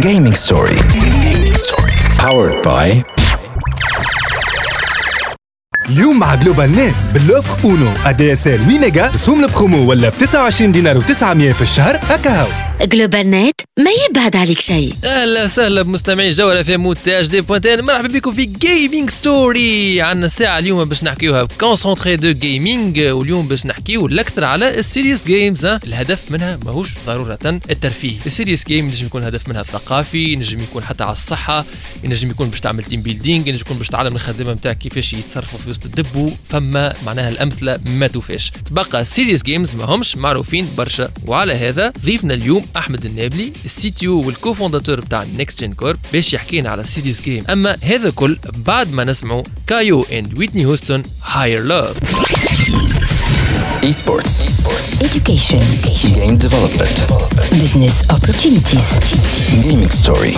Gaming Story. Gaming Story. Powered by اليوم مع جلوبال نت باللوفر أونو. ادي اس ال 8 ميجا رسوم البرومو ولا ب 29 دينار و900 في الشهر هكا هاو جلوبال نت ما يبعد عليك شيء. أهلا وسهلا بمستمعي جوله في موت اش دي بوانتين مرحبا بكم في جيمنج ستوري عندنا الساعة اليوم باش نحكيوها كونسونتري دو جيمنج واليوم باش نحكيو الاكثر على السيريس جيمز الهدف منها ماهوش ضرورة الترفيه. السيريس جيم ينجم يكون الهدف منها الثقافي ينجم يكون حتى على الصحة ينجم يكون باش تعمل team building ينجم يكون باش تعلم الخدمة نتاعك كيفاش يتصرفوا في وسط الدب فما معناها الأمثلة ما توفاش تبقى serious games ما همش معروفين برشا. وعلى هذا ضيفنا اليوم أحمد النابلي ال CTO وال cofondateur بتاع NextGen Corp باش يحكينا على serious game أما هذا كل بعد ما نسمعوا Kygo and Whitney Houston Higher Love Esports. education. Game development. business opportunities. Gaming Story.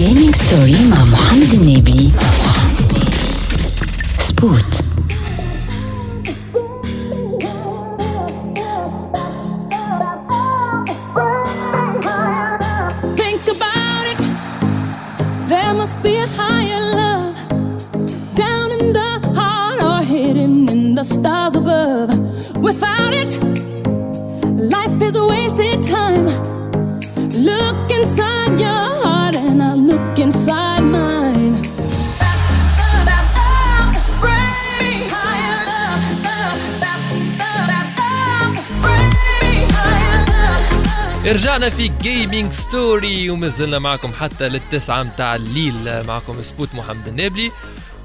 gaming story. مع محمد النبي سبوت Sport. رجعنا في Gaming Story ومازلنا معكم حتى للتسعة متاع الليل. معكم سبوت محمد النابلي.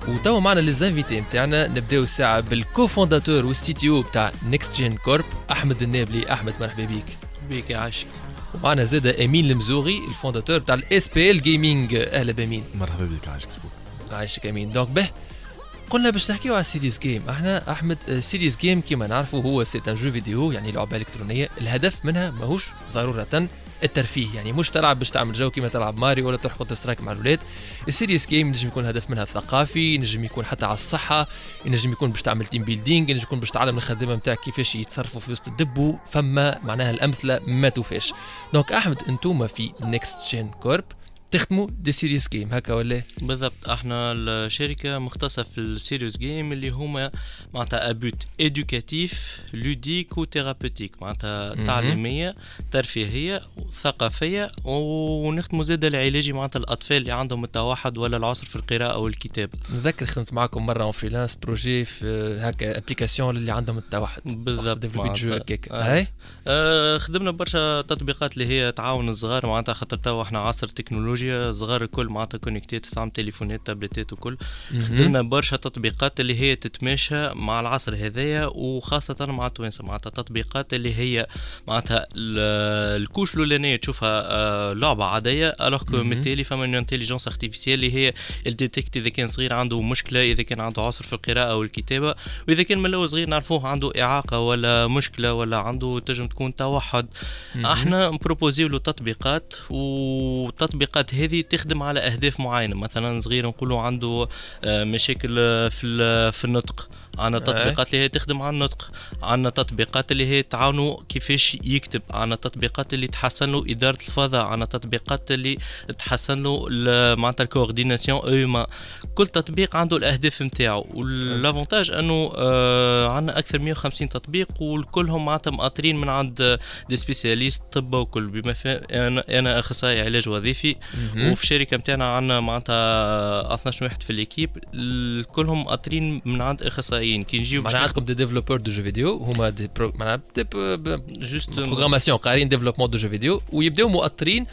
وتوا معنا les invités نتاعنا نبداو الساعة بال cofondateur وال CTO بتاع Next Gen Corp أحمد النابلي. أحمد مرحبا بيك. بيك يا عايشك. ومعنا زاد أمين المزوغي ال fondateur بتاع ال SBL Gaming أهلا بأمين. مرحبا بك عايشك سبوك عايشك أمين. donc به. قلنا باش نحكيو على serious game إحنا أحمد serious game كيما نعرفوا هو c'est un jeu vidéo يعني لعبة إلكترونية. الهدف منها ماهوش ضرورة الترفيه يعني مش تلعب باش تعمل جو كيما تلعب ماريو ولا تروح Counter-Strike مع الاولاد ال serious game ينجم يكون الهدف منها الثقافي ينجم يكون حتى على الصحة ينجم يكون باش تعمل team building ينجم يكون باش تعلم الخدمة نتاعك كيفاش يتصرفوا في وسط الدب فما معناها الأمثلة ما توفاش. donc أحمد أنتوما في Next Gen Corp تخدموا des serious games هكا ولا؟ بالضبط. إحنا الشركة مختصة في ال serious game اللي هما معناتها à but éducatif ludique و thérapeutique معناتها. تعليمية ترفيهية ثقافية ونخدموا زاد العلاجي معناتها الأطفال اللي عندهم التوحد ولا العسر في القراءة والكتابه نتذكر خدمت معكم مرة en freelance projet في هكا application اللي عندهم التوحد. بالضبط. جو معناتها. هكاك. آه. آه، خدمنا برشا تطبيقات اللي هي تعاون الصغار معناتها خاطر توا إحنا عصر تكنولوجيا صغار الكل معناتها connecté تستعمل تليفونات تابلتات وكل. خدمنا برشا تطبيقات اللي هي تتماشى مع العصر هذايا وخاصة مع التوانسة. معناتها تطبيقات اللي هي معناتها ال- ال couche الأولانية تشوفها آه، لعبة عادية alors que بالتالي فما une intelligence artificielle اللي هي ال détecte إذا كان صغير عنده مشكلة إذا كان عنده عسر في القراءة والكتابة وإذا كان من الأول صغير نعرفوه عنده إعاقة ولا مشكلة ولا عنده تنجم تكون توحد. إحنا نبروبوزيو له تطبيقات والتطبيقات هذه تخدم على أهداف معينة مثلا صغير نقولوا عنده آه، مشاكل آه، في ال- في النطق. عندنا تطبيقات اللي هي تخدم على النطق عندنا تطبيقات اللي هي تعاونوا كيفاش يكتب عندنا تطبيقات اللي تحسن له إدارة الفضاء عندنا تطبيقات اللي تحسن له معناتها ال coordination أما كل تطبيق عنده الأهداف نتاعو وال avantage أنه آه عندنا أكثر من 150 تطبيق وكلهم معناتها مؤطرين من عند des spécialistes طب وكل. بما في أنا أنا أخصائي علاج وظيفي وفي الشركة نتاعنا عندنا معناتها 12 واحد في ال équipe ال- كلهم مؤطرين من عند اخصائيين كي نجيو باش عندكم des développeurs de jeux vidéo هما des pros juste programmation قارين développement de jeux vidéo ويبداو مؤطرين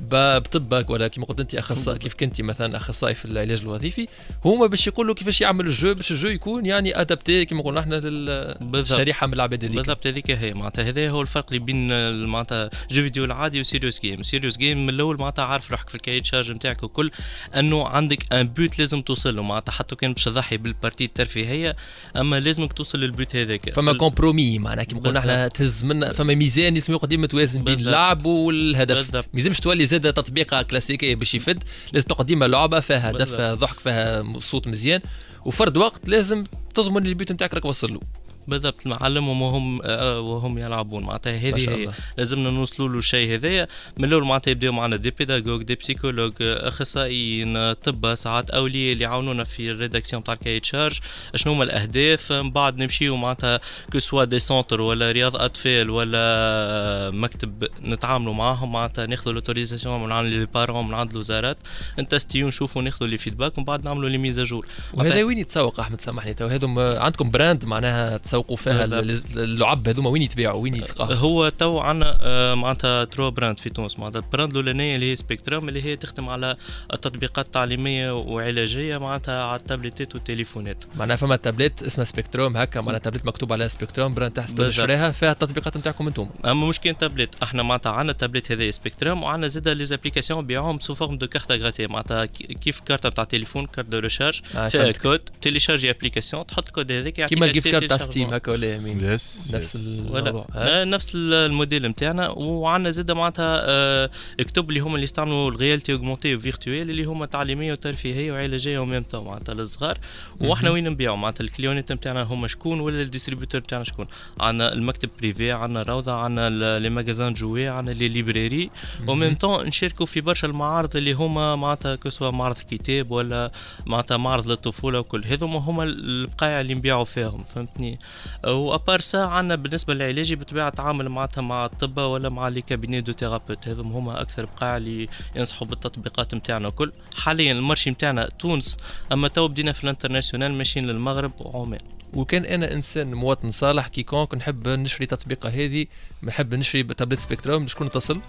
بطبك ولا كيما قلت انت اخصائي كيف كنت مثلا أخصائي في العلاج الوظيفي هما باش يقولوا كيفاش يعملوا ال jeu باش ال jeu يكون يعني adapté كيما قلنا إحنا. للشريحة من العباد هذيك. بالضبط هذيك هي. معناتها هذا هو الفرق اللي بين معناتها jeu vidéo العادي و serious game serious game من الأول معناتها عارف روحك في ال cahier de charge نتاعك وكل أنه عندك un but لازم توصل له. معناتها حتى كان باش تضحي بال partie الترفيهية أما لازمك توصل لل but هذاك. فما في- compromis معناها كيما قلنا إحنا تهز منا فما ميزان يسمى قديم توازن بين. اللعب والهدف. ما يلزمش تولي زاد تطبيقه كلاسيكيه باش يفد لازم تقعد ديما لعبة فيها هدف ضحك فيها صوت مزيان وفرد وقت لازم تضمن ال but نتاعك راك وصل له. بالضبط نعلمهم وهم آه، وهم يلعبون. معناتها هذه هي. لازمنا نوصلوا له الشيء هذايا. من الأول معناتها يبداو معنا des pédagogues des psychologues أخصائيين طب ساعات أولياء اللي يعاونونا في ال rédaction تاع ال cahier de charge شنو هما الأهداف؟ من بعد نمشيو معناتها que ce soit des centres ولا رياض أطفال ولا مكتب نتعاملوا معاهم. معناتها ناخذوا l'autorisation من عند les parents من عند الوزارات. نتستيو نشوفوا ناخذوا les feedbacks ومن بعد نعملوا les mises à jour وهذا وين يتسوق أحمد؟ سامحني تو. هذم عندكم brand معناها تسوقوا فيها اللعب هذوما وين يتباعوا؟ وين يتلقاوا هو تو عندنا آه، معناتها trois brands في تونس. معناتها ال brand الأولانية اللي هي Spectrum اللي هي تخدم على التطبيقات التعليمية وعلاجية معناتها على التابلتات والتليفونات. معناها فما تابلت اسمها Spectrum هكا معناها تابلت مكتوب عليها Spectrum brand تحسب بالضبط. شراها فيها التطبيقات نتاعكم أنتم أما مش كان تابلت إحنا معناتها عندنا التابلت هذا Spectrum وعندنا زاد les applications نبيعوهم sous forme de carte à gratter معناتها كي- كيف كارت تاع تليفون carte de recharge فيها. code télécharger application تحط كود هذاك يعطيك كيما ال gift card تاع. Steam هكا ولا أمين yes نفس yes. الموضوع؟ ولا نفس الموديل نتاعنا. وعندنا زاد معناتها آه، كتب اللي هما اللي يستعملوا ال réalité augmentée و virtuelle اللي هما تعليمية وترفيهية وعلاجيه و même temps معناتها للصغار. وإحنا وين نبيعوا؟ معناتها ال clientèle نتاعنا هما شكون ولا ال distributeur نتاعنا شكون؟ عندنا المكتب privé عندنا روضة عندنا les magasins jouets عندنا les librairies. و même temps نشاركوا في برشا المعارض اللي هما معناتها que ce soit معرض كتاب ولا معناتها معرض للطفولة وكل. هذوما هما البقايع اللي نبيعوا فيهم فهمتني؟ و à part ça عندنا بالنسبة للعلاجي بطبيعة تعامل معناتها مع الطب ولا مع les cabinets de thérapeutes. هذوما هما أكثر بقايع اللي ينصحوا بالتطبيقات نتاعنا وكل حاليا ال marché نتاعنا تونس أما تو بدينا في ال international ماشيين للمغرب وعمان. وكان أنا إنسان مواطن صالح quelconque نحب نشري تطبيقة هذه نحب نشري tablette Spectrum. شكون اتصل؟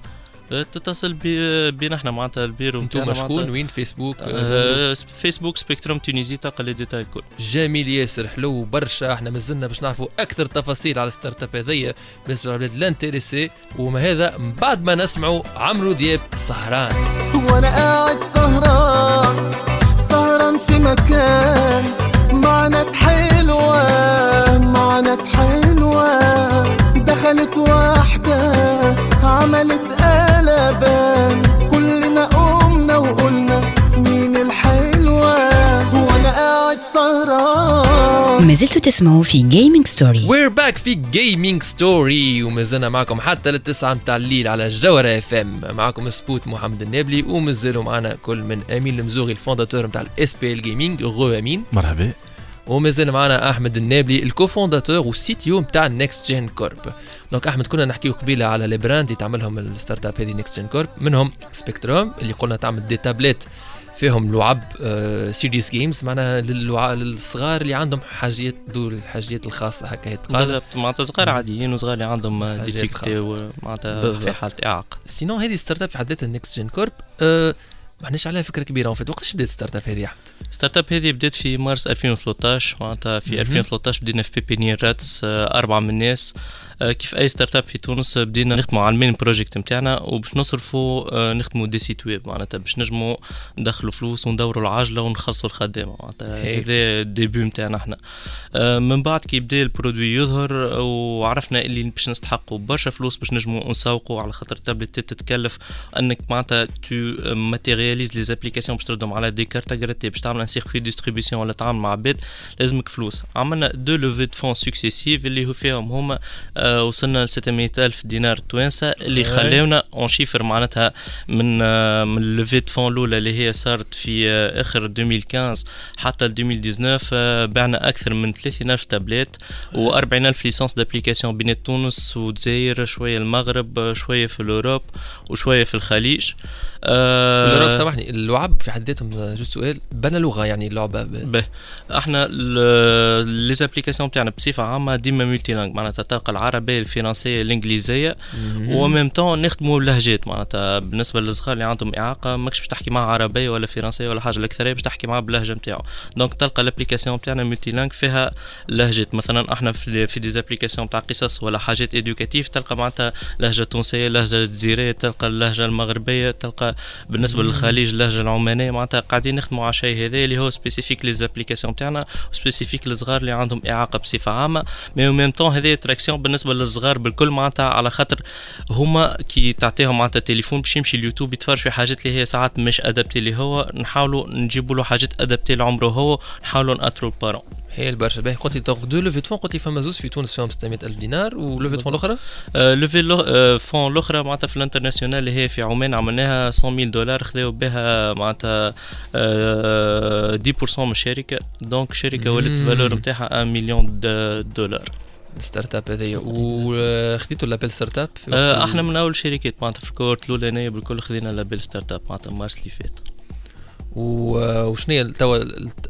تتصل بي- بينا إحنا معناتها البيرو أنتم شكون وين؟ فيسبوك أه، Facebook Spectrum Tunisie تلقى les détails الكل جميل ياسر حلو برشا إحنا مازلنا باش نعرفوا أكثر تفاصيل على ال startup هذيا بالنسبة للعباد الانتريسي. وما هذا من بعد ما نسمعوا عمرو دياب سهران. وأنا قاعد سهران سهران في مكان مع ناس حلوة مع ناس حلوة. دخلت واحدة عملت ما زلتوا تسمعوا في جيمنج ستوري وير باك في جيمنج ستوري ومازلنا معكم حتى للتسعة متاع الليل على الجوهرة FM معكم سبوت محمد النابلي ومازالوا معنا كل من أمين المزوغي ال fondateur نتاع ال SBL Gaming غو أمين. مرحبا. ومازال معنا أحمد النابلي ال co-fondateur وال CTO نتاع Next Gen Corp donc احمد كنا نحكيو قبيلة على les brands اللي تعملهم ال startup هذه Next Gen Corp منهم Spectrum اللي قلنا تعمل des tablettes فيهم لعب serious games معناها للصغار اللي عندهم حاجات ذو الحاجات الخاصة هكا يتقال بالضبط معناتها صغار عاديين وصغار اللي عندهم difficultés. معناتها. في حالة إعاقة sinon هذه startup في حد ذاتها Next Gen Corp أه ما عندناش عليها فكرة كبيرة في وقتاش بدات startup هذه يا احمد؟ startup هذه بدات في مارس 2013 معناتها في مهم. 2013 بدينا في pépinière راتس آه، أربعة من الناس آه، كيف أي startup في تونس آه، بدينا نخدموا على ال main project نتاعنا وباش نصرفوا آه، نخدموا des sites web معناتها باش نجموا ندخلوا فلوس وندوروا العجلة ونخلصوا الخدامة معناتها. هذا ال début نتاعنا إحنا. آه، من بعد كي بدا ال produit يظهر آه، وعرفنا اللي باش نستحقوا برشا فلوس باش نجموا نسوقوا على خاطر التابلت تتكلف. أنك معناتها تو matérialise les applications باش تردهم على des cartes à gratter باش تعمل un circuit distribution ولا تعمل مع عباد لازمك فلوس. عملنا deux levées de fonds successives اللي هو فيهم هما آه وصلنا ل 600 ألف دينار توانسة اللي. خلاونا en chiffres معناتها من من ال levée de fonds الأولى اللي هي صارت في آه آخر 2015 حتى ل 2019 آه بعنا أكثر من 30 ألف تابلت و40 ألف licences d'applications بين تونس والجزائر شوية المغرب آه، شوية في ال Europe وشوية في الخليج في ال Europe سامحني اللعب في حد ذاتهم juste سؤال بأنا لغة يعني اللعبة. به إحنا les applications تاعنا بصفة عامة ديما multi-langues معناتها تلقى العربيه الفرنسية الانجليزيه و même temps نخدموا اللهجات معناتها. بالنسبة للصغار اللي عندهم إعاقة ماكش باش تحكي معاه عربية ولا فرنسية ولا حاجة. الأكثرية باش تحكي معاه باللهجة نتاعو donc تلقى ال applications تاعنا multi-langues فيها لهجات. مثلا إحنا في في des applications تاع قصص ولا حاجات éducatives تلقى معناتها لهجة تونسية لهجة جزيرية تلقى اللهجة المغربية تلقى بالنسبة للخليج اللهجة العمانية. معناتها قاعدين نخدموا على شيء هذا اللي هو spécifique les applications تاعنا و spécifique للصغار اللي عندهم إعاقة بصفة عامة. مي ميم طون هذه traction بالنسبة بالنسبة للصغار بالكل معناتها على خاطر هما كي تعطيهم معناتها تليفون باش يمشي اليوتيوب يتفرج في حاجات اللي هي ساعات مش adapté اللي هو نحاولوا نجيبوا له حاجات adapté لعمره هو نحاولوا ناثروا البارون هي البرشا. باهي قلت لي donc deux levées fonds قلت لي فما زوز في تونس فيهم 600 ألف دينار و levée fonds الأخرى؟ آه، levée le- آه، fonds الأخرى معناتها في ال international اللي هي في عمان عملناها 100 دولار خذاو بها معناتها آه، 10% من الشركة donc الشركة ولات. valeur نتاعها 1 مليون دولار. startup هذايا. وخذيتوا label startup؟ آه، أحنا من أول شركات معناتها في ال cohorte الاولانيه بالكل خذينا label startup معناتها مارس اللي فات وشنو هي توا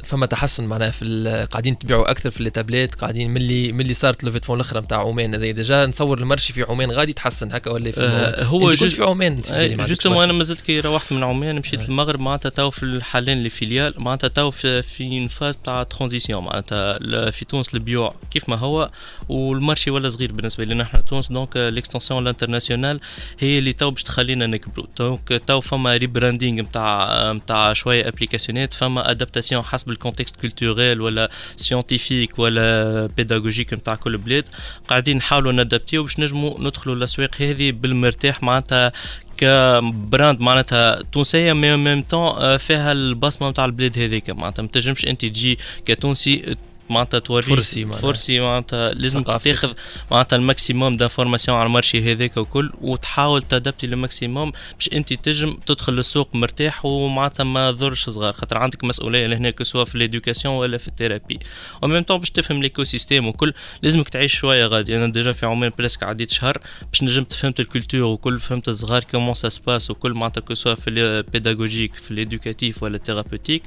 فما تحسن معناها في قاعدين تبيعوا أكثر في التابلت قاعدين ملي ملي صارت levée fonds الأخرى نتاع عمان هذا déjà نصور ال marché في عمان غادي يتحسن هكا ولا في آه، هو كنت في عمان عندكش justement. أنا مازلت كي روحت من عمان مشيت المغرب معناتها تو في الحالين les filiales معناتها تو في في phase تاع transition معناتها في تونس البيوع كيف ما هو وال marché ولا صغير بالنسبة لنا إحنا تونس donc l'extension ال international هي اللي تو باش تخلينا نكبروا donc تو فما rebranding نتاع نتاع شوية application ات فما adaptation حسب ال contexte culturel ولا scientifique ولا pédagogique نتاع كل بلاد قاعدين نحاولوا ن adapt يو باش نجموا ندخلوا الاسواق هذه بالمرتاح معناتها ك brand معناتها تونسيه مي ميم طون فيها البصمه نتاع البلاد هذيك معناتها ما تنجمش انت تجي كتونسي معناتها توري forcé معناها. forcé معناتها لازم. تاخذ معناتها ال maximum d'informations على ال marché هذاك وكل وتحاول ت adapt ي ال maximum باش انت تنجم تدخل للسوق مرتاح ومعناتها ما ضرش صغار خاطر عندك مسؤولية لهنا سواء في l'éducation ولا في ال thérapie و même temps باش تفهم l'écosystème وكل لازمك تعيش شوية غادي أنا déjà في عمان presque عديت شهر باش نجمت فهمت ال culture وكل فهمت الصغار comment ça se passe وكل معناتها que ce soit في ال pédagogique في ال éducatif ولا ال thérapeutique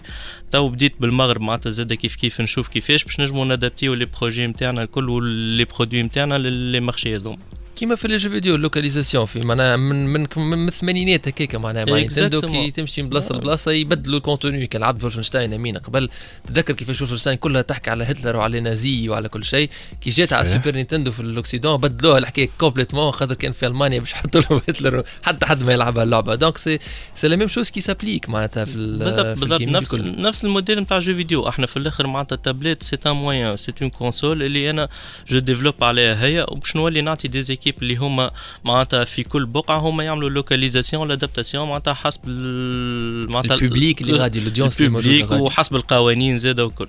تو بديت بالمغرب معناتها زاد كيف كيف نشوف كيفاش باش نجمو ن adapt يو les projets نتاعنا الكل و les produits نتاعنا les marchés هذوما. كيما في les jeux vidéo ال localisation في معناها من من من الثمانينات هكاك معناها مع Nintendo كي. تمشي من بلاصة لبلاصة يبدلوا ال contenu كان لعبت Wolfenstein امين قبل تذكر كيفاش Wolfenstein كلها تحكي على هتلر وعلى نازي وعلى كل شيء. كي جات على. ال Super Nintendo في l'Occident بدلوها الحكاية complètement خاطر كان في ألمانيا باش يحطوا لهم هتلر حتى حد ما يلعبها اللعبة. donc c'est c'est la même chose qui s'applique معناتها في ال- بالضبط نفس. نفس الموديل نتاع jeux vidéo. إحنا في الآخر معناتها ال tablette c'est un moyen c'est une console اللي أنا je développe عليها هي وباش نولي نعطي des équipes اللي هما معناتها في كل بقعه هما يعملوا localisation l'adaptation معناتها حسب ال- معناتها ال public اللي غادي ال audience اللي موجوده وحسب القوانين زاده وكل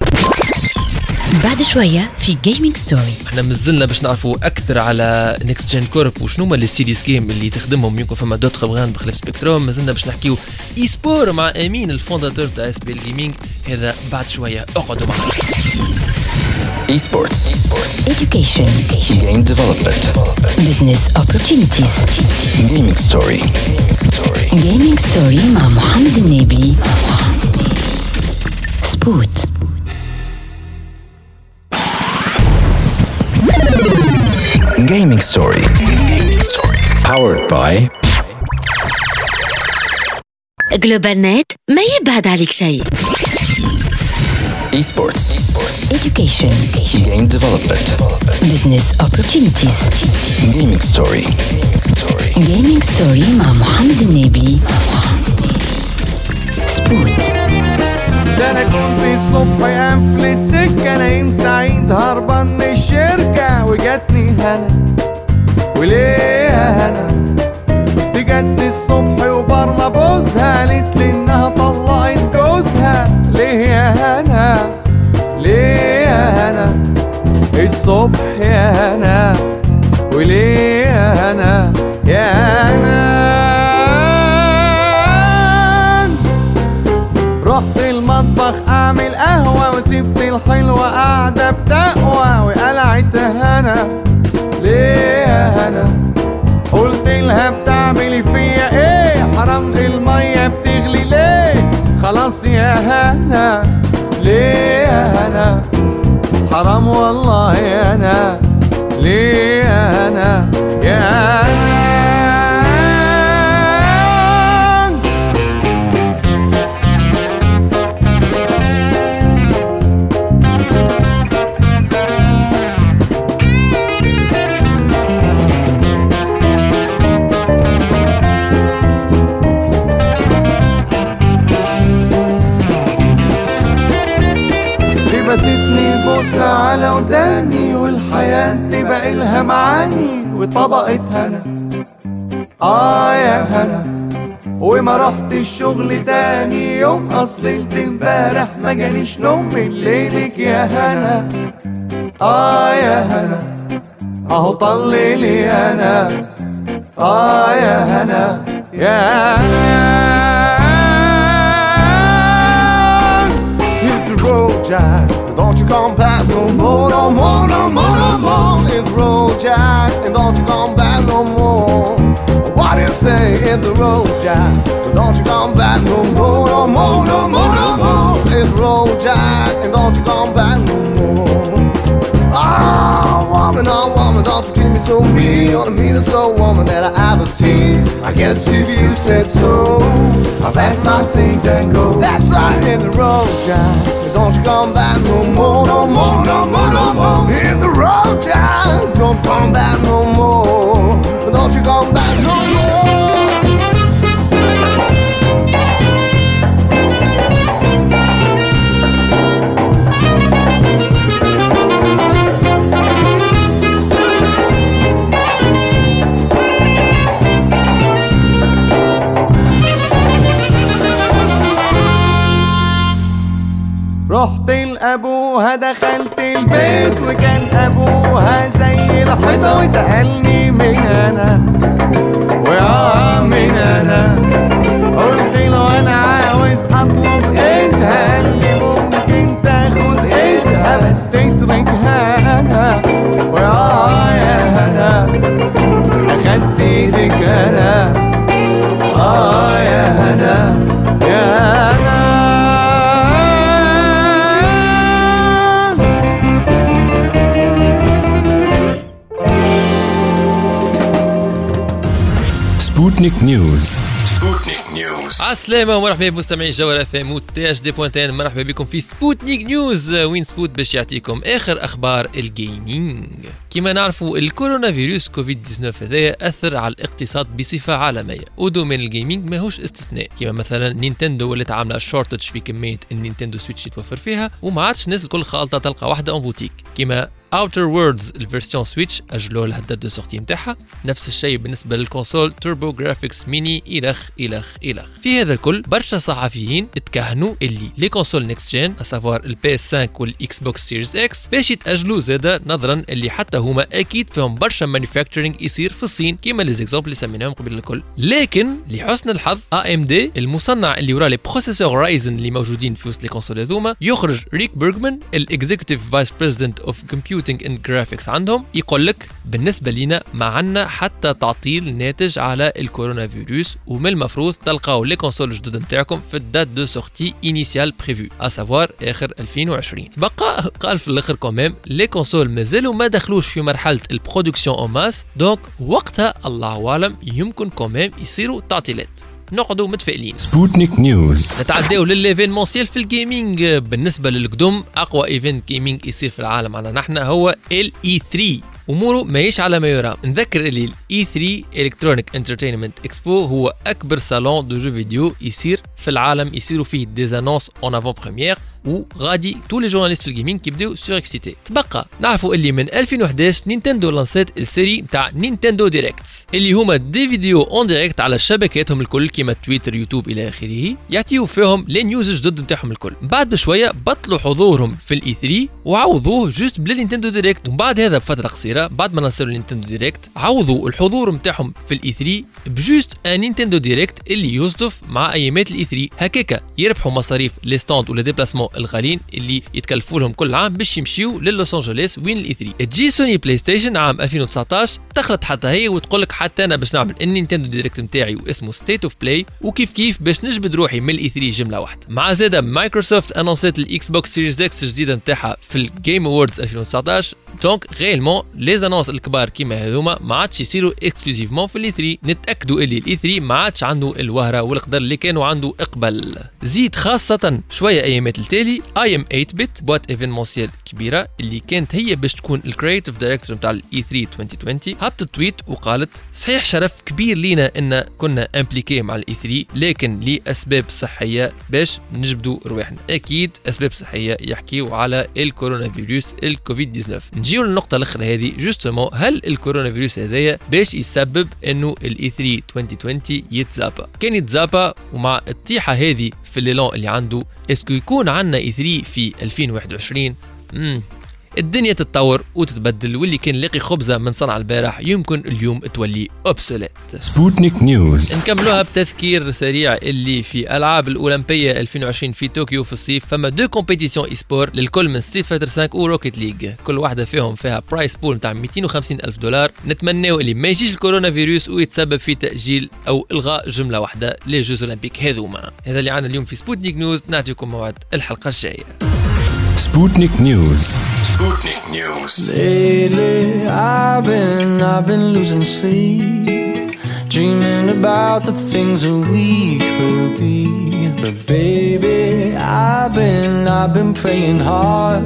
بعد شوية في Gaming Story إحنا مازلنا باش نعرفوا أكثر على Next Gen Corp وشنو هما les serious games اللي تخدمهم يمكن فما d'autres brands بخلاف Spectrum مازلنا باش نحكيو e-sport مع امين ال fondateur تاع SBL Gaming هذا بعد شوية اقعدوا معنا Esports. education Game development. business opportunities Gaming story. gaming story مع محمد النبي سبوت Gaming story. Powered by جلوبال نت ما يبعد عليك شيء Esports. education. Game development. business opportunities. Gaming story. gaming story مع محمد النبي سبوت ده أنا كنت الصبح قام في السكة نايم سعيد هربان من الشركة وجاتني هنا وليه يا هنا دي جت الصبح وبرمى بوزها قالت لي الصبح يا هنا وليه يا هنا يا هنا رحت المطبخ أعمل قهوة وسبت الحلوة قاعدة بتقوى وقلعت هنا ليه يا هنا قلت لها بتعملي فيا إيه؟ حرام المية بتغلي ليه؟ خلاص يا هنا. ليه يا هنا حرام والله هنا ليه وطبقة هنا آه يا هنا وما رحت الشغل تاني يوم ليلة امبارح ما جاليش نوم من ليلك يا هنا آه يا هنا أهو طل لي أنا. آه يا هنا يا هنا Jack. Don't you come back no more, no more, no more, no more. Road, Jack. And don't you come back no more. What do you say? Hit the road, Jack. Don't you come back no more, no more, no more, no more. Hit the road, Jack. And don't you come back no more. Oh, woman, oh, woman, don't you treat me so mean. You're the meanest old woman that I ever seen. I guess if you said so, I pack my things and go. That's right, hit the road, Jack. Don't you come back no more, no more, no more, no more. Hit the road, Jack. Don't come back no more. But don't you come back no more. رحت لأبوها دخلت البيت وكان أبوها زي الحيطة وسألني مين أنا؟ ويا مين أنا؟ قلت له أنا عاوز أطلب إيدها قال لي ممكن تاخد إيدها بس تتركها أنا. ويا يا هنا أخدت إيدك أنا. آه يا هنا يا Sputnik News. Sputnik News. عالسلامة ومرحبا بمستمعي FM و THD point tn مرحبا بكم في Sputnik News وين Spot باش يعطيكم آخر أخبار ال gaming كما نعرفوا الكورونا فيروس كوفيد 19 هذايا اثر على الاقتصاد بصفة عالمية. و domaine ال gaming ماهوش استثناء. كما مثلا Nintendo ولات عاملة shortage في كمية ال Nintendo Switch اللي توفر فيها وما عادش الناس الكل خالطة تلقى واحدة en boutique كما Outer Worlds ال version Switch اجلوا لها ال date de sortie نتاعها. نفس الشيء بالنسبة لل console TurboGrafx Mini إلخ إلخ إلخ. في هذا الكل برشا صحفيين اتكهنوا اللي les consoles next-gen à savoir ال PS 5 وال Xbox Series X باش يتأجلوا زاده نظرا اللي حتى هما أكيد فيهم برشا manufacturing يصير في الصين كيما les exemples اللي سميناهم قبل الكل. لكن لحسن الحظ AMD المصنع اللي وراه les processeurs Ryzen اللي موجودين في وسط les consoles هذوما يخرج ريك بيرجمان ال executive vice president of computing and graphics عندهم يقول لك بالنسبة لينا ما عندنا حتى تعطيل ناتج على الكورونا فيروس ومن المفروض تلقاو les consoles الجدد نتاعكم في ال date de sortie initiale prévue à savoir آخر 2020 تبقى قال في الآخر quand même les consoles مازالوا ما دخلوش في مرحلة ال production en masse donc وقتها الله أعلم يمكن quand même يصيروا تعطيلات. نقعدوا متفائلين. Sputnik News. نتعداو لل événementiel في ال gaming بالنسبة للقدم أقوى event gaming يصير في العالم عنا نحن هو ال E3 أموره ماهيش على ما يرام نذكر اللي ال E3 Electronic Entertainment Expo هو أكبر salon de jeux vidéo يصير في العالم يصيروا فيه des annonces en avant-première وغادي tous les journalistes في ال gaming كيبداو surexcités تبقى نعرفوا اللي من 2011 Nintendo لانسات ال série نتاع Nintendo Direct اللي هما des vidéos en direct على شبكاتهم الكل كيما Twitter YouTube إلى آخره يعطيو فيهم les news الجدد نتاعهم الكل. بعد بشوية بطلوا حضورهم في ال E3 وعوضوه juste بال Nintendo Direct ومن بعد هذا بفترة قصيرة بعد ما نصروا Nintendo Direct عوضوا الحضور نتاعهم في ال E3 ب juste un Nintendo Direct اللي يصدف مع أيامات ال E3 هكاكا يربحوا مصاريف les stands و les déplacements الغاليين اللي يتكلفوا لهم كل عام باش يمشيو للوس انجلوس وين ال E3 تجي Sony PlayStation عام 2019 تخلط حتى هي وتقول لك حتى أنا باش نعمل ال Nintendo Direct نتاعي واسمه State of Play وكيف كيف باش نجبد روحي من ال E3 جملة واحدة. مع زاده مايكروسوفت انونسيت ال Xbox Series X الجديده نتاعها في ال Game Awards 2019 donc réellement les annonces الكبار كيما هذوما ما عادش يصيروا exclusivement في ال E3 نتأكدوا اللي ال E3 ما عادش عنده الوهرة والقدر اللي كانوا عنده اقبل زيد خاصة شوية أيامات التالي بالتالي iam8bit boîte événementielle كبيرة اللي كانت هي باش تكون ال creative director نتاع ال E3 2020 هبطت tweet وقالت صحيح شرف كبير لينا إن كنا impliqués مع ال E3 لكن لأسباب صحية باش نجبدوا رواحنا. أكيد أسباب صحية يحكيوا على الكورونا فيروس الكوفيد 19 نجيو للنقطة الأخرى هذه justement هل الكورونا فيروس هذايا باش يسبب إنه ال E3 2020 يتزابا كان يتزابا ومع الطيحة هذه في l'élan اللي عنده est-ce que يكون عندنا E3 في 2021 مم. الدنيا تتطور وتتبدل واللي كان لاقي خبزة من صنع البارح يمكن اليوم تولي obsolète Sputnik News. نكملوها بتذكير سريع اللي في ألعاب الأولمبية 2020 في طوكيو في الصيف فما deux compétitions e-sport للكل من Street Fighter 5 و Rocket League كل واحدة فيهم فيها prize pool نتاع 250 ألف دولار. نتمناو اللي ما يجيش الكورونا فيروس ويتسبب في تأجيل أو إلغاء جملة واحدة لل Jeux olympiques هذوما. هذا اللي عندنا اليوم في Sputnik News. نعطيكم موعد الحلقة الجاية. Sputnik News. Sputnik News. Lately, I've been, I've been losing sleep, dreaming about the things that we could be. But baby, I've been, I've been praying hard.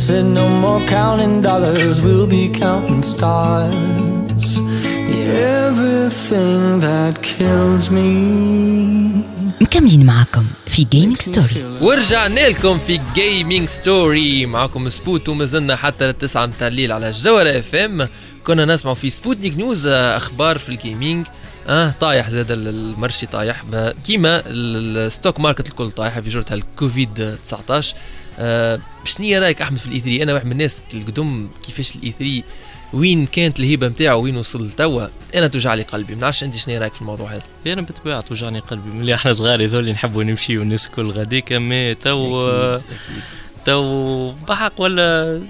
Said no more counting dollars, we'll be counting stars. Yeah, everything that kills me مكملين معكم في Gaming Story ورجعنا لكم في Gaming Story معكم Spot ومازلنا حتى للتسعة متاع الليل على الجوهرة FM كنا نسمعوا في Sputnik News آه، أخبار في ال gaming آه طايح زاد ال- ال marché طايح. كيما ال- ال stock market الكل طايح في جرتها الكوفيد 19 آه شنو رأيك أحمد في ال E3 أنا واحد من الناس القدم كيفاش ال E3 وين كانت الهبة نتاعو وين وصل توا أنا توجع لي قلبي. ما نعرفش أنت شنو رايك في الموضوع هذا. أنا بالطبيعة توجعني قلبي. ملي إحنا صغار هذول نحبوا نمشي الكل غاديك مي تو. تو بحق ولا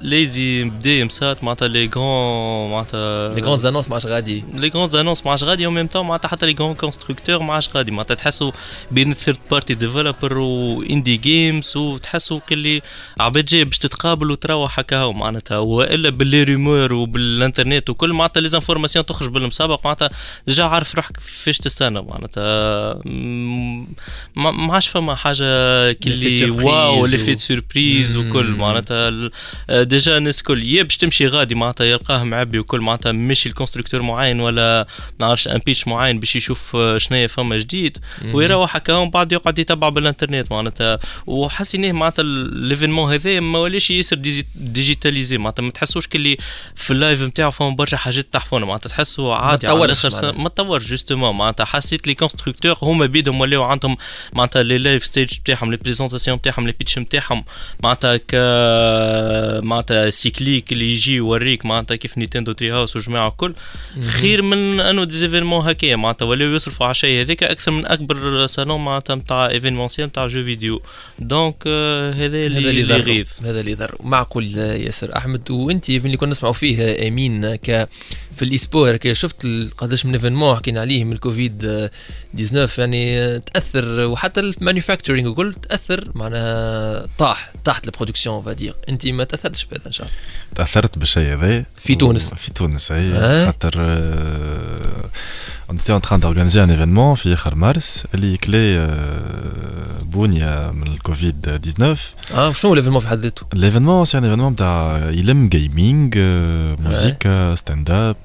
ليزي بدا مسات معناتها لي غون معناتها لي كروند انونس ما عادش غادي. لي غون انونس ما عادش غادي وميم تو معناتها حتى لي غون كونستركتور ما عادش غادي. معناتها تحسوا بين الثيرد بارتي ديفلوبر واندي جيمز وتحسوا كلي عباد جاية باش تتقابل وتروح هكا هو معناتها والا باللي ريمور وبالانترنت وكل معناتها لي زانفورماسيون تخرج بالمسابق معناتها déjà عارف روحك فاش تستنى. معناتها ما عادش فما حاجة كلي واو l'effet surprise مم. وكل معناتها آه، déjà الناس الكل يا باش تمشي غادي معناتها يلقاه معبي وكل معناتها مشي ال constructeur معين ولا ما نعرفش un pitch معين باش يشوف آه، شنو فما جديد ويروح هكا ومن بعد يقعد يتبع بالانترنت معناتها وحسينيه معناتها l'événement هذا ما ولاش ياسر digitalisé معناتها ما تحسوش كلي في ال live نتاعو فما برشا حاجات تحفونه معناتها تحسوا عادي على تطورش. ما تطورش justement معناتها حسيت les constructeurs هما بيدهم ولاو عندهم معناتها les live stages نتاعهم les présentations نتاعهم les pitchs نتاعهم معناتها ك معناتها ce déclic اللي يجي يوريك معناتها كيف Nintendo Treehouse والجماعة الكل. خير من أنه des événements هكايا. معناتها ولاو يصرفوا على شيء هذاك أكثر من أكبر صالون معناتها نتاع événementiel نتاع jeux vidéo donc هذا اللي يغيظ. هذا اللي يضر. معقول ياسر أحمد؟ وأنت من اللي كنا نسمعوا فيه آمين ك في ال esport كي شفت قداش من événement حكينا عليه من الكوفيد آه، 19 يعني آه، تأثر وحتى ال manufacturing وكل تأثر معناها طاح تحت ال production ça veut dire انت ما تأثرتش بهذا إن شاء الله تأثرت بالشيء هذا في تونس. في تونس أي آه. خاطر on était en train d'organiser un événement في اخر مارس اللي كلي آه، بنيه من الكوفيد 19 آه شنو ال événement في حد ذاته L'événement, c'est un événement نتاع يلم gaming موسيقى stand-up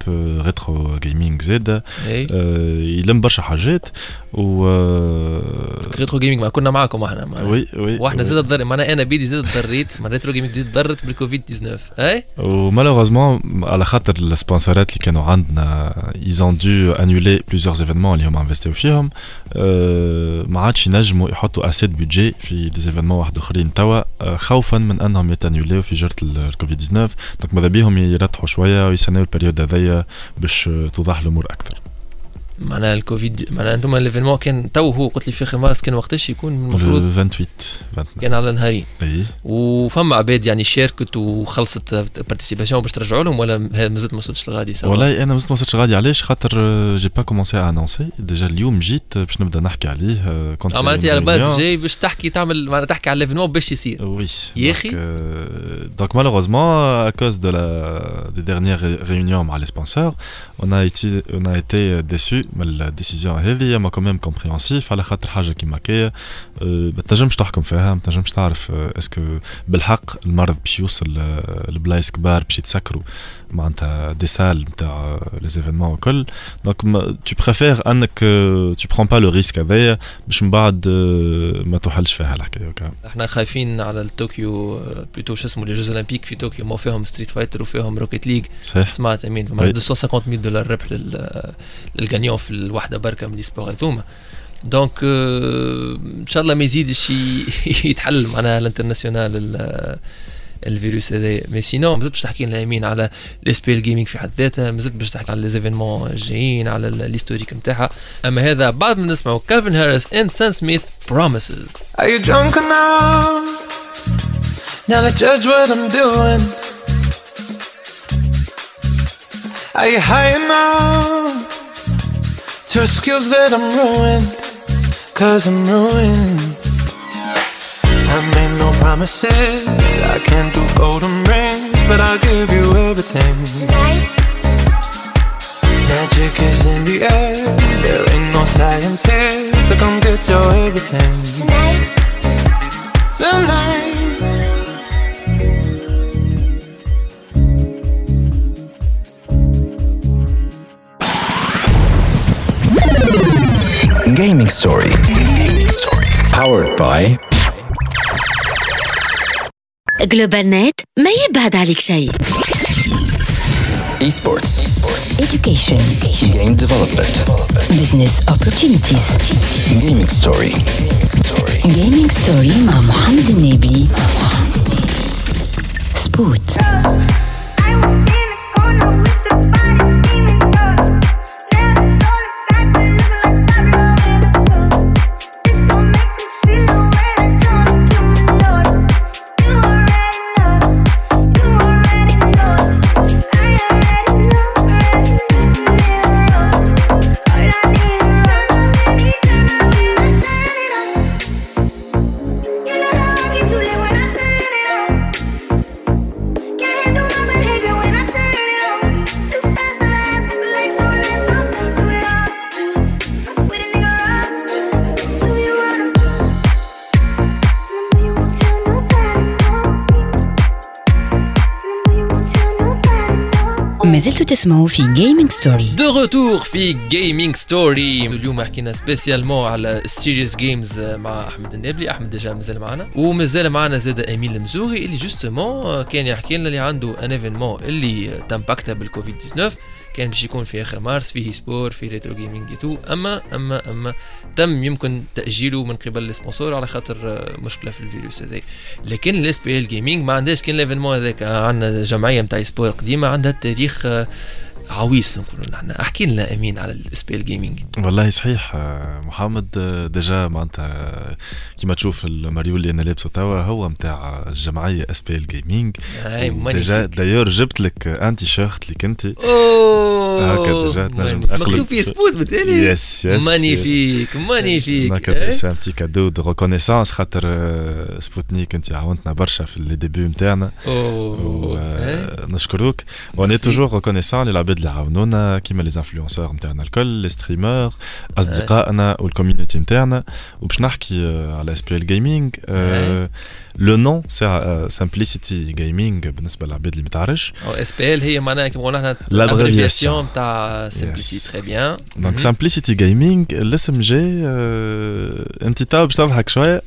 retro gaming زاد اي آه، يلم برشا حاجات و retro gaming ما كنا معاكم إحنا معناها. Oui oui. وإحنا. زاد ضر معناها أنا بيدي زاد ضريت مع retro gaming زاد ضرت بالكوفيد 19 أي؟ و malheureusement على خاطر ال sponsor ات اللي كانوا عندنا ils ont dû annuler plusieurs événements اللي هما investi و فيهم. آه، ما عادش ينجموا يحطوا assez de budget في des événements واحد آخرين توا. آه، خوفا من أنهم يت annuler يو في جرة الكوفيد 19 donc ماذا بيهم؟ يرتحوا شوية ويستناو ال période هذيا باش توضح الأمور أكثر. معناها الكوفيد معناها أنتم ال événement كان تو هو قلت لي في اخر مارس كان وقتاش يكون المفروض؟ 28 29 كان على نهارين إي. وفما عباد يعني شاركت وخلصت participation باش ترجعوا لهم ولا هذا مازلت ما وصلتش لغادي سوا؟ والله أنا مازلت ما وصلتش غادي علاش؟ خاطر j'ai pas commencé à annoncer déjà اليوم جيت باش نبدأ نحكي عليه آه، كنت آه في معناتها على une base réunion. جاي باش تحكي تعمل معناتها تحكي على ال événement باش يصير. Oui. يا donc, أخي. euh, donc malheureusement, à cause de la, des dernières ré- réunions avec les sponsors, on a été, on a été déçus. من ال décision هذه أما quand même compréhensif على خاطر حاجة كيما كيا أه، ما تنجمش تحكم فيها ما تنجمش تعرف est-ce que بالحق المرض باش يوصل لبلايص كبار باش يتسكروا. معناتها des salles نتاع les événements وكل donc تو préfères انك tu prends pas le risque هذايا باش من بعد ما توحلش فيها الحكاية إحنا خايفين على طوكيو plutôt شو اسمه les Jeux olympiques في طوكيو ما فيهم Street Fighter وفيهم Rocket League. صحيح. سمعت امين 250 مليون دولار ربح لل gagnant في الوحدة بركة من sport هذوما donc إن شاء الله ما يزيدش يتحل معناها ال international الفيروس هذا mais sinon مازلت باش تحكي لنا أمين على ال SPL Gaming في حد ذاتها مازلت باش تحكي على les événements الجايين على ال historique نتاعها أما هذا بعد ما نسمعوا كيفن هاريس اند سان سميث بروميسز Are you drunk enough now to judge what I'm doing? Are you high enough to excuse that I'm ruined? Cause I'm ruined. I made no promises. I can't do golden rings, but I'll give you everything. Tonight, Magic is in the air. There ain't no science here, so come get your everything tonight, tonight. Gaming Story. Powered by جلوبال نت ما يبعد عليك شيء Esports. Education. Game development. Business opportunities. Gaming Story. Gaming Story مع محمد النبي سبوت تسمعوا في Gaming Story de retour في Gaming Story اليوم حكينا spécialement على ال serious games مع أحمد النابلي أحمد déjà مازال معنا. ومازال معنا زاد أمين المزوري اللي justement كان يحكي لنا اللي عنده un événement اللي t impacta بالكوفيد 19 كان باش يكون في آخر مارس فيه esport في retro gaming تو أما أما أما تم يمكن تأجيله من قبل ال sponsors على خاطر آه، مشكلة في الفيروس هذا لكن ال SPL Gaming ما عندهاش كان ال événement هذاك عندنا جمعية نتاع esport قديمة عندها تاريخ آه، عويص نقولوا نحن. أحكي لنا أمين على ال SPL Gaming والله صحيح آه، محمد آه، déjà معناتها كيما تشوف الماريو اللي أنا لابسه توا هو نتاع الجمعية SPL Gaming déjà d'ailleurs جبت لك un t-shirt لك انت أوه هكا déjà تنجم. مكتوب فيه سبوت بالتالي. Yes yes magnifique magnifique هكا؟ c'est un petit cadeau de reconnaissance خاطر آه، سبوتنيك أنت عاونتنا برشا في les débuts نتاعنا أوه؟ ونشكروك وني. toujours reconnaissants للعباد اللي عاونونا كيما les influenceurs نتاعنا الكل les streamers اصدقائنا وال community نتاعنا وباش نحكي آه، على SPL Gaming le nom Simplicity Gaming بالنسبة للعباد اللي ما تعرفش أو SPL هي معناها كيما قلنا إحنا L'abréviation. تاع Simplicity Yes. Très bien donc Simplicity Gaming الاسم جاي آه، انت تو باش تضحك شوية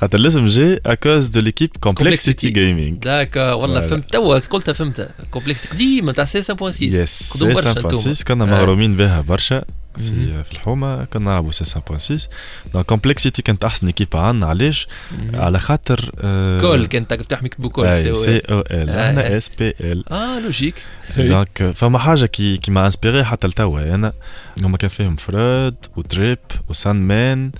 خاطر الاسم جاي à cause de l'équipe Complexity Complexity. Gaming داك والله Voilà. فهمت توا قلتها فهمتها كومبلكس قديمه تاع سي 5.6 يس قدوم برشا انتوما 5.6 كنا آه. مغرومين بها برشا مهم. في في الحومة كنا نلعبوا سي 5.6 دونك كومبلكسيتي كانت أحسن ايكيب عندنا علاش. على خاطر آه، كول كان تفتح يكتبوا كول سي سي أو إل. آه، إحنا آه. إس بي إل. آه لوجيك. دونك فما حاجة كي كي ما إنسبيري حتى لتوا أنا هما كان فيهم فرود وتريب وسان مان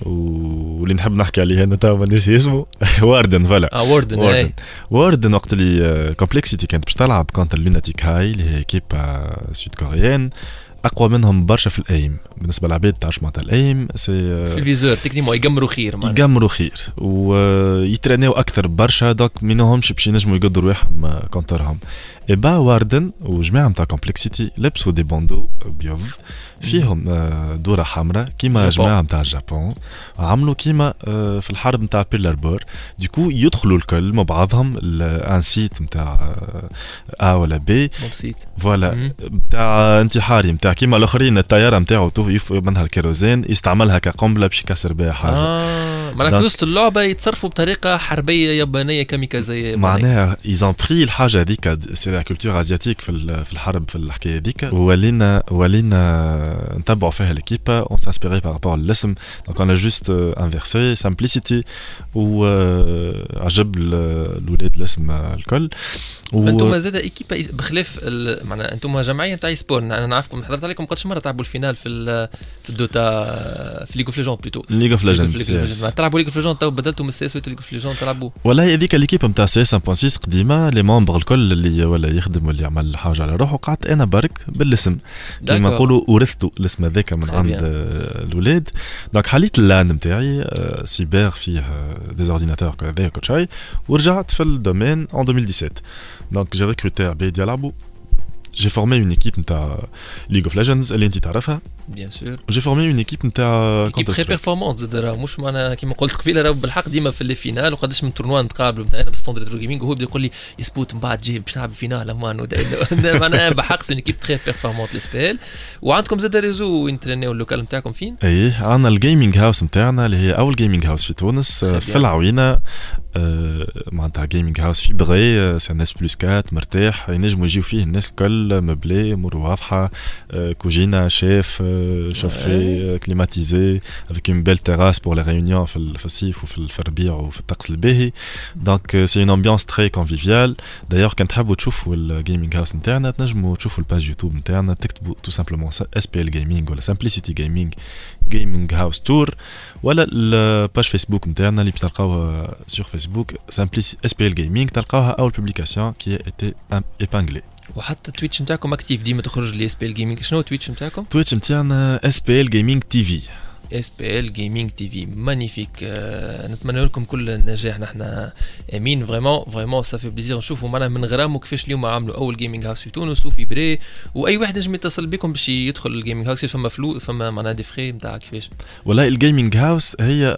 واللي نحب نحكي عليه أنا توا ما ناسي اسمه. واردن فوالا. آه واردن أي. Warden وقت اللي Complexity كانت باش تلعب contre Lunatic-Hai اللي هي équipe sud-coréenne أقوى منهم برشا في ال aim بالنسبة للعباد تعرفش معناتها ال aim c'est في ال viseur techniquement يقمروا خير معناها. يقمروا خير. ويترينيو أكثر برشا donc مينهمش باش ينجموا يقدروا رواحهم contre هم. Eh ben Warden وجماعة متاع Complexity لبسوا des bandeaux بيض. فيهم آه، دورة حمراء كيما Japon. جماعة متاع ال Japon عملوا كيما آه، في الحرب متاع بيرل هاربور d'un coup يدخلوا الكل مع بعضهم un site متاع A ولا B bomb site voilà مم. متاع انتحاري متاع كيما الأخرين الطيارة يفقوا منها الكيروزين يستعملها كقنبلة باش يكسر بها حاجة. آه معناها في وسط اللعبة يتصرفوا بطريقة حربية يابانية كاميكازية. معناها ils ont pris الحاجة هذيك c'est la culture asiatique في الحرب في الحكاية هذيك ولينا ولينا نتبعوا فيها l'équipe on s'est inspiré par rapport للاسم donc أنا juste inversé Simplicity وعجب الاولاد الاسم الكل و- أنتم زاد équipe بخلاف معناها أنتم جمعيه نتاع sport أنا نعرفكم حضرت عليكم قداش مره تلعبوا ال finale في في ال Dota في League of Legends plutôt League of Legends تلعبوا League of Legends تو بدلتوا من ال CS League of Legends تلعبوا والله هذيك l'équipe نتاع CS 1.6 قديمه les membres الكل اللي ولا يخدم واللي يعمل حاجة على روحه قعدت أنا برك بالاسم كيما. نقولوا ورثته الاسم هذاك من Très عند bien. آه، الاولاد donc حليت ال LAN نتاعي آه، سيبر فيه des ordinateurs كل هذايا كل شيء ورجعت في ال domaine en 2017 donc j'ai recruté عباد يلعبوا j'ai formé une équipe نتاع League of Legends اللي انت تعرفها bien sûr و j'ai formé une équipe نتاع équipe Counter-Strike performance زاد راه مش معناها كيما قلت قبيله راه بالحق ديما في les finales وقداش من tournois نتقابلوا نتاعنا بال stand Retro Gaming وهو يقول لي يسبوت من بعد جيب باش نلعب finale أمان. معناها بحق c'est équipe très performante ال SBL. وعندكم زاد réseau وين ترينيو ال local نتاعكم فين؟ إيه عندنا ال gaming house نتاعنا اللي هي أول gaming house في تونس آه، في. العوينة. آه، معناتها gaming house في بغي سي الناس plus que مرتاح ينجموا يجيو فيه الناس الكل meublé امور واضحه آه، كوجينة chauff آه، chauffé climatisé avec une belle terrasse pour les réunions في ال- في الصيف وفي ال- في الربيع وفي الطقس الباهي donc c'est une ambiance très conviviale d'ailleurs كان تحبوا تشوفوا ال gaming house نتاعنا تنجموا تشوفوا ال page YouTube نتاعنا تكتبوا tout simplement SBL Gaming ولا Simplicity Gaming gaming house tour ولا ال page Facebook نتاعنا اللي باش تلقاوها sur Facebook Simplicity SBL Gaming تلقاوها اول publication qui était épinglée وحتى Twitch نتاعكم actif ديما تخرج لي SBL Gaming شنو Twitch نتاعكم؟ Twitch نتاعنا SBL Gaming TV SBL Gaming TV magnifique نتمنى لكم كل النجاح. نحن آمين. vraiment vraiment ça fait plaisir نشوفوا معنا من غرامو كيفاش اليوم عملوا. أول gaming house في تونس وفي بري. وأي واحد نجم يتصل بكم باش يدخل ال gaming house فما فلو فما معناها des frais نتاع كيفاش. والله ال gaming house هي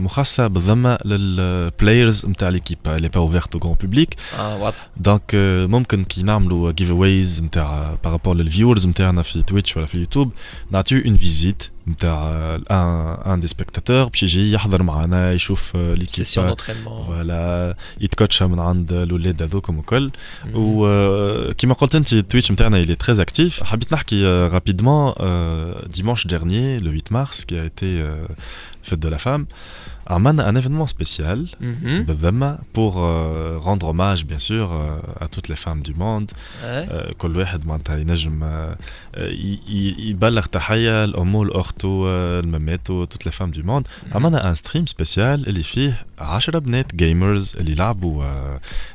مخصصه بالذمة لل players نتاع l'équipe اللي pas ouverte au grand public آه واضح. donc آه، ممكن كي نعملوا giveaways نتاع par rapport لل viewers نتاعنا في Twitch ولا في اليوتيوب نعطيو une visite نتاع un un des spectateurs باش يجي يحضر معنا يشوف آه، l'équipe session d'entraînement voilà يتكوتشا من عند الاولاد هذوكم الكل وكما قلت انت ال Twitch نتاعنا il est très actif حبيت نحكي euh, rapidement euh, dimanche dernier le 8 mars qui a été euh, fête de la femme عملنا un événement spécial مهم. بالذمة pour euh, rendre hommage bien sûr euh, à toutes les femmes du monde. آه، كل واحد معناتها ينجم آه، يبلغ تحية لأمه لأخته آه، لماماته toutes les femmes du monde عملنا un stream spécial اللي فيه 10 بنات gamers اللي لعبوا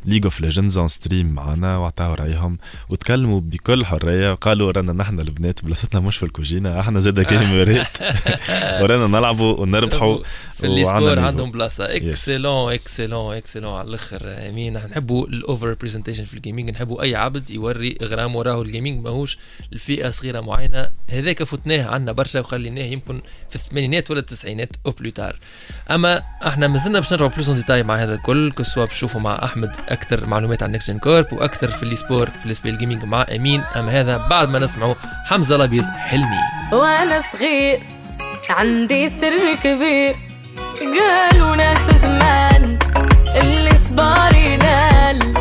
League of Legends en stream معنا وعطاو رايهم وتكلموا بكل حرية وقالوا رانا نحن البنات بلاصتنا مش في الكوجينة إحنا زاد جيمرات ورانا نلعبوا ونربحوا niveau. عندهم بلاصة. excellent excellent excellent على الأخر. امين نحبوا ال over representation في ال gaming نحبوا أي عبد يوري غرام وراه ال gaming ماهوش الفئة صغيرة معينة. هذاك فتناه عندنا برشا وخليناه يمكن في الثمانينات ولا التسعينات أو plus tard أما إحنا مازلنا باش نرجعوا plus en détail مع هذا الكل كسوا باش نشوفوا مع أحمد أكثر معلومات عن NextGen Corp وأكثر في l'e-sport في ال SBL Gaming مع أمين. أما هذا بعد ما نسمعوا حمزة الأبيض حلمي. وأنا صغير عندي سر كبير. قالوا ناس زمان اللي صبار ينال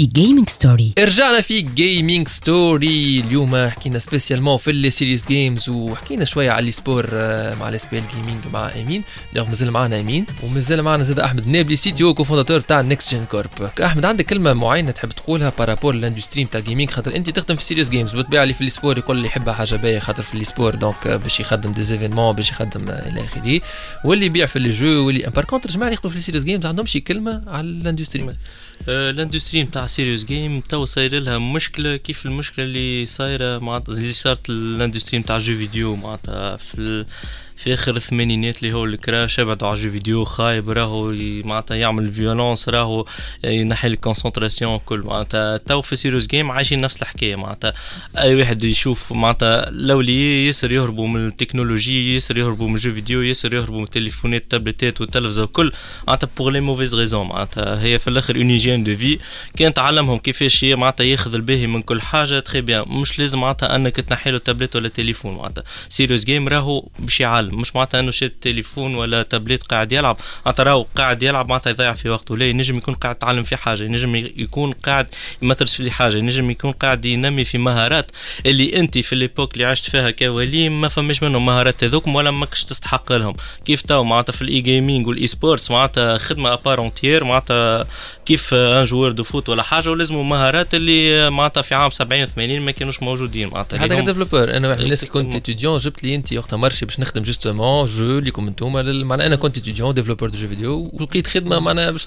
في جيمنج ستوري رجعنا في Gaming Story اليوم حكينا spécialement في les serious games وحكينا شوية على ال e-sport آه، مع ال SBL Gaming مع أمين. اللي مازال معنا أمين ومازال معنا زاد أحمد النابلي CTO cofondateur بتاع NextGen Corp أحمد عندك كلمة معينة تحب تقولها par rapport لل industry بتاع gaming خاطر أنت تخدم في serious games بالطبيعه اللي في ال e-sport يقول اللي يحبها حاجة باهية خاطر في ال e-sport donc آه، باش يخدم des événements باش يخدم آه، إلى آخره. واللي يبيع في les jeux واللي par contre جماعة اللي يخدموا في ال serious games عندهم شي كلمة على ال industry ال industry نتاع serious game تو صاير لها مشكلة كيف المشكلة اللي صايرة معناتها اللي صارت ال industry نتاع jeux vidéo معناتها في. في اخر الثمانينات اللي هو ال crash يبعد على jeux vidéo خايب راهو معناتها يعمل violence راهو ينحي ال concentration كل. معناتها تو في serious game عايشين نفس الحكاية معناتها. أي واحد يشوف معناتها الاولياء ياسر يهربوا من التكنولوجي ياسر يهربوا من jeux vidéo ياسر يهربوا من التليفونات التابلتات والتلفزه وكل معناتها pour les mauvaises raisons معناتها هي في الآخر une hygiène de vie كان تعلمهم كيفاش معناتها ياخذ الباهي من كل حاجة. très bien مش لازم معناتها أنك تنحي له تابلت ولا تليفون معناتها. serious game راهو باش يعلم مش معناتها إنه شاد تليفون ولا تابلت قاعد يلعب. معناتها راهو قاعد يلعب معناتها يضيع في وقته. لا ينجم يكون قاعد يتعلم في حاجة ينجم يكون قاعد يمثل في حاجة ينجم يكون قاعد ينمي في مهارات اللي أنت في l'époque اللي عشت فيها كولي ما فماش منهم مهارات هذوكم ولا ماكش تستحق لهم. كيف تو؟ معناتها في ال e-gaming وال e-sports معناتها خدمة à part entière معناتها كيف un joueur de foot ولا حاجة ولازموا مهارات اللي معناتها في عام 70 80 ما كانوش موجودين. معناتها حتى ك développeur أنا من الناس اللي كنت. étudiant جبت لي أنت وقتها marché باش نخدم justement jeu ليكم انتوما لل- معناها أنا كنت étudiant développeur de jeux vidéo ولقيت خدمة معناها باش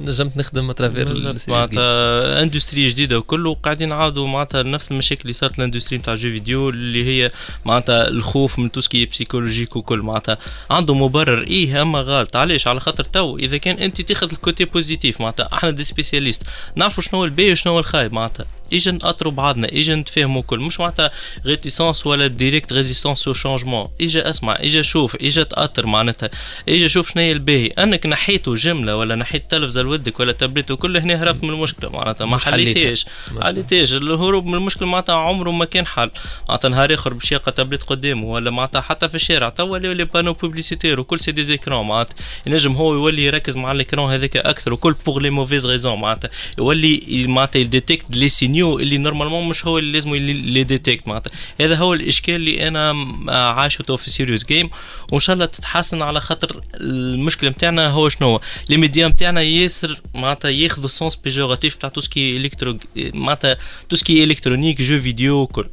نجمت نخدم à travers. معناتها industry جديدة وكله قاعدين نعاودوا معناتها نفس المشاكل اللي صارت ال industry نتاع jeux vidéo اللي هي معناتها الخوف من tout ce qui psychologique وكل. معناتها عنده مبرر. إيه أما غلط. علاش؟ على خاطر تو إذا كان أنت تاخذ ال côté positif معناتها أحنا des spécialistes. نعرفوا شنو الباهي وشنو الخايب معناتها. اجا نأطروا بعضنا اجا نتفاهموا كل. مش معناتها réticence ولا directe résistance au changement اجا اسمع اجا شوف اجا تأطر معناتها. اجا شوف شنو هي الباهي. انك نحيته جملة ولا نحيت تلفزه لولدك ولا تابلت وكل هنا هربت من المشكلة معناتها. ما. حليتهاش. حليتهاش. الهروب من المشكلة معناتها عمره ما كان حل. معناتها نهار آخر باش يلقى تابلت قدامه ولا معناتها حتى في الشارع. توا les panneaux publicitaires وكل c'est des écrans معناتها. ينجم هو يولي يركز مع ال écran هذاك أكثر وكل pour les mauvaises raisons معناتها. يولي معناتها ي détecte les signaux اللي normalement مش هو اللي لازم ي détecte معناتها. هذا هو الإشكال اللي أنا تو في serious game وإن شاء الله تتحسن على خاطر المشكلة نتاعنا هو شنو؟ هو les médias نتاعنا ياسر معناتها ياخذوا sens péjoratif تاع tout ce qui électro معناتها tout ce qui électronique jeux vidéo وكل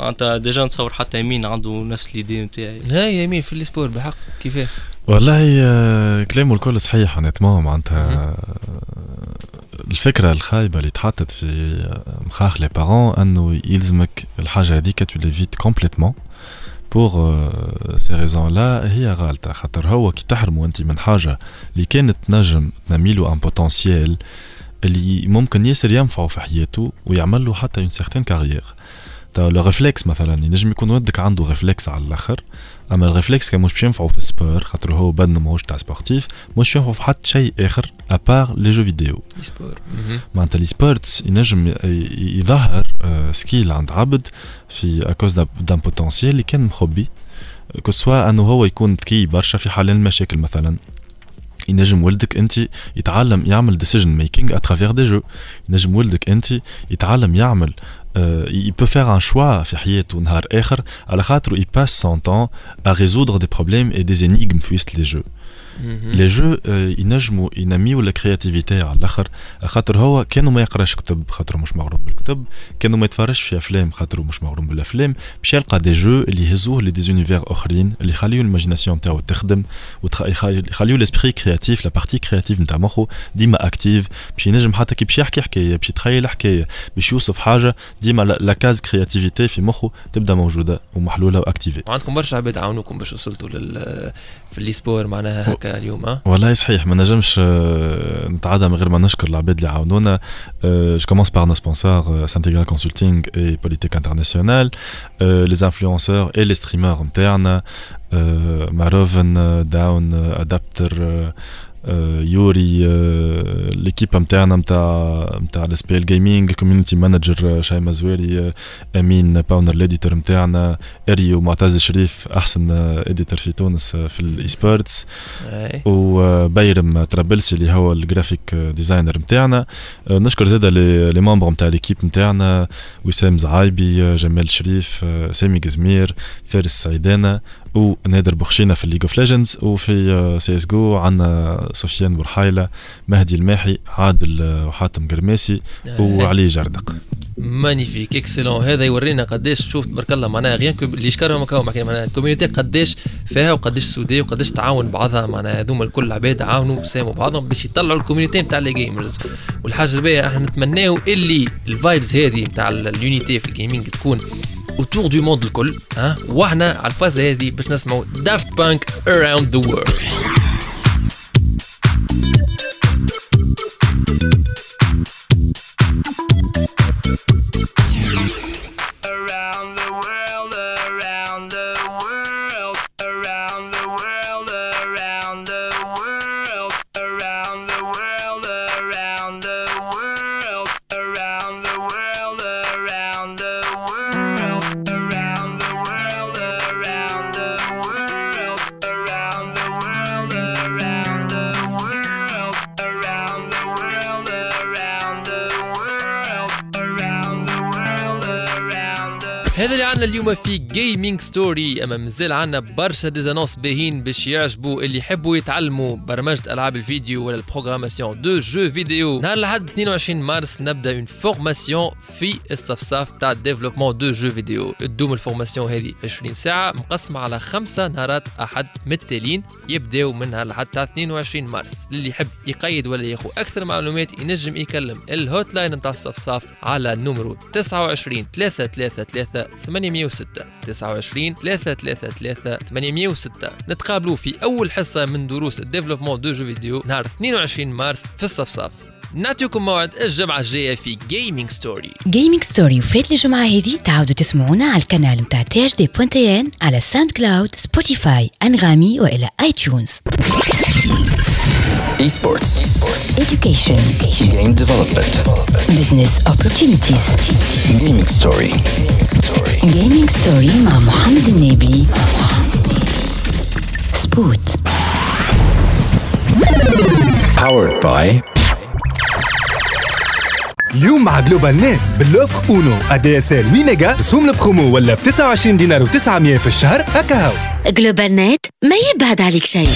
معناتها déjà نتصور حتى يمين عنده نفس l'idée نتاعي هاي يمين في ال sport بحق كيفاه؟ والله آه، كلامه الكل صحيح honnêtement معناتها. الفكرة الخايبة اللي تحطت في مخاخ les parents إنه يلزمك الحاجة هذيك tu l'évites complètement pour ces raisons-là هي غالطة خاطر هو كي تحرمه انت من حاجة اللي كانت تنجم تنميله un potentiel اللي ممكن ياسر ينفعه في حياته ويعمل له حتى une certaine carrière le réflexe مثلا ينجم يكون ولدك عنده réflexe على الآخر. أما ال réflexe كان مش باش ينفعه في ال sport خاطر هو بدنه ماهوش تاع sportif مش ينفعه في حتى شيء آخر à part les jeux vidéo sport معناتها l'e-sports ينجم يظهر آه، skill عند عبد في à cause d'un potentiel اللي كان مخبي. que ce soit إنه هو يكون ذكي برشا في حل المشاكل مثلا. ينجم ولدك أنت يتعلم يعمل decision making à travers des jeux ينجم ولدك أنت يتعلم يعمل euh, il peut faire un choix à la il passe son temps à résoudre des problèmes et des énigmes fuissent les jeux. les jeux ينجموا ينميوا ال créativité على الآخر. خاطر هو كانوا ما يقراش كتب خاطر مش مغروم بالكتب كانوا ما يتفرجش في أفلام خاطر مش مغروم بالأفلام باش يلقى des jeux اللي يهزوه ل des univers أخرين اللي يخليو l'imagination نتاعو تخدم ويخليو l'esprit créatif la partie créative نتاع مخه ديما active باش ينجم حتى كي باش يحكي حكاية باش يتخيل حكاية باش يوصف حاجة ديما la case créativité في مخه تبدأ موجودة ومحلولة و activée وعندكم برشا عباد عاونوكم باش وصلتوا لل في ال e-sport معناها هكا اليوم ها؟ والله صحيح ما نجمش آه، نتعدى من غير ما نشكر العباد اللي عاونونا. je commence par nos sponsors c'est Integral Consulting et Politique Internationale les influenceurs et les streamers نتاعنا آه، ماروفن آه، داون آه، ادابتر آه، آه، يوري آه، l'équipe نتاعنا نتاع نتاع ال SPL Gaming community manager شيماء زويري آه، أمين باونر ال éditeur نتاعنا إريو معتز شريف أحسن éditeur في تونس آه، في ال e-sports. وبيرم ترابلسي اللي هو ال graphic designer نتاعنا آه، نشكر زادا les membres نتاع l'équipe نتاعنا وسام زعايبي آه، جمال شريف آه، سامي قزمير فارس سعيدانة ونادر بخشينة في ال League of Legends وفي سي اس جو عندنا سفيان بورحايلة مهدي الماحي عادل آه، وحاتم قرماسي وعلي جردق magnifique excellent. هذا يورينا قداش شوف تبارك الله معناها غير اللي يشكرهم هكا معناها ال community قداش فيها وقداش soudée وقداش تعاون بعضها. معناها هذوما الكل عباد عاونوا وساهموا بعضهم باش يطلعوا ال community نتاع les gamers والحاجة الباهية إحنا نتمناو اللي ال vibes هذه نتاع ال- ال unity في ال gaming تكون autour du monde الكل ها وإحنا على الفازه هذه باش نسمعوا Daft Punk Around the World اللي عندنا اليوم في Gaming Story اما مازال عندنا برشا des annonces باهين باش يعجبوا اللي يحبوا يتعلموا برمجة ألعاب الفيديو ولا ال programmation de jeux vidéo. نهار لحد 22 مارس نبدأ une formation في الصفصاف تاع développement de jeux vidéo تدوم ال formation هذه 20 ساعة مقسمة على خمسة نهارات أحد متتالين يبداو من نهار لحد تاع 22 مارس. للي يحب يقيد ولا ياخذ أكثر معلومات ينجم يكلم ال hotline نتاع الصفصاف على النمرو 29 333 806 29 333 806 نتقابلوا في أول حصة من دروس ال développement de jeux vidéo نهار 22 مارس في الصفصاف نعطيكم موعد الجمعة الجاية في جيمنج ستوري جيمنج ستوري وفات الجمعة هذه تعاودوا تسمعونا على القناة متاع THD point TN على SoundCloud Spotify Anghami وإلى iTunes Esports. education. Game development. business opportunities. Gaming story. Gaming Story مع محمد النبي spot Powered by اليوم مع GlobalNet ب l'offre Uno ADSL 8 ميجا رسوم البرومو ولا ب 29 دينار و900 في الشهر. هكا هاو GlobalNet ما يبعد عليك شيء.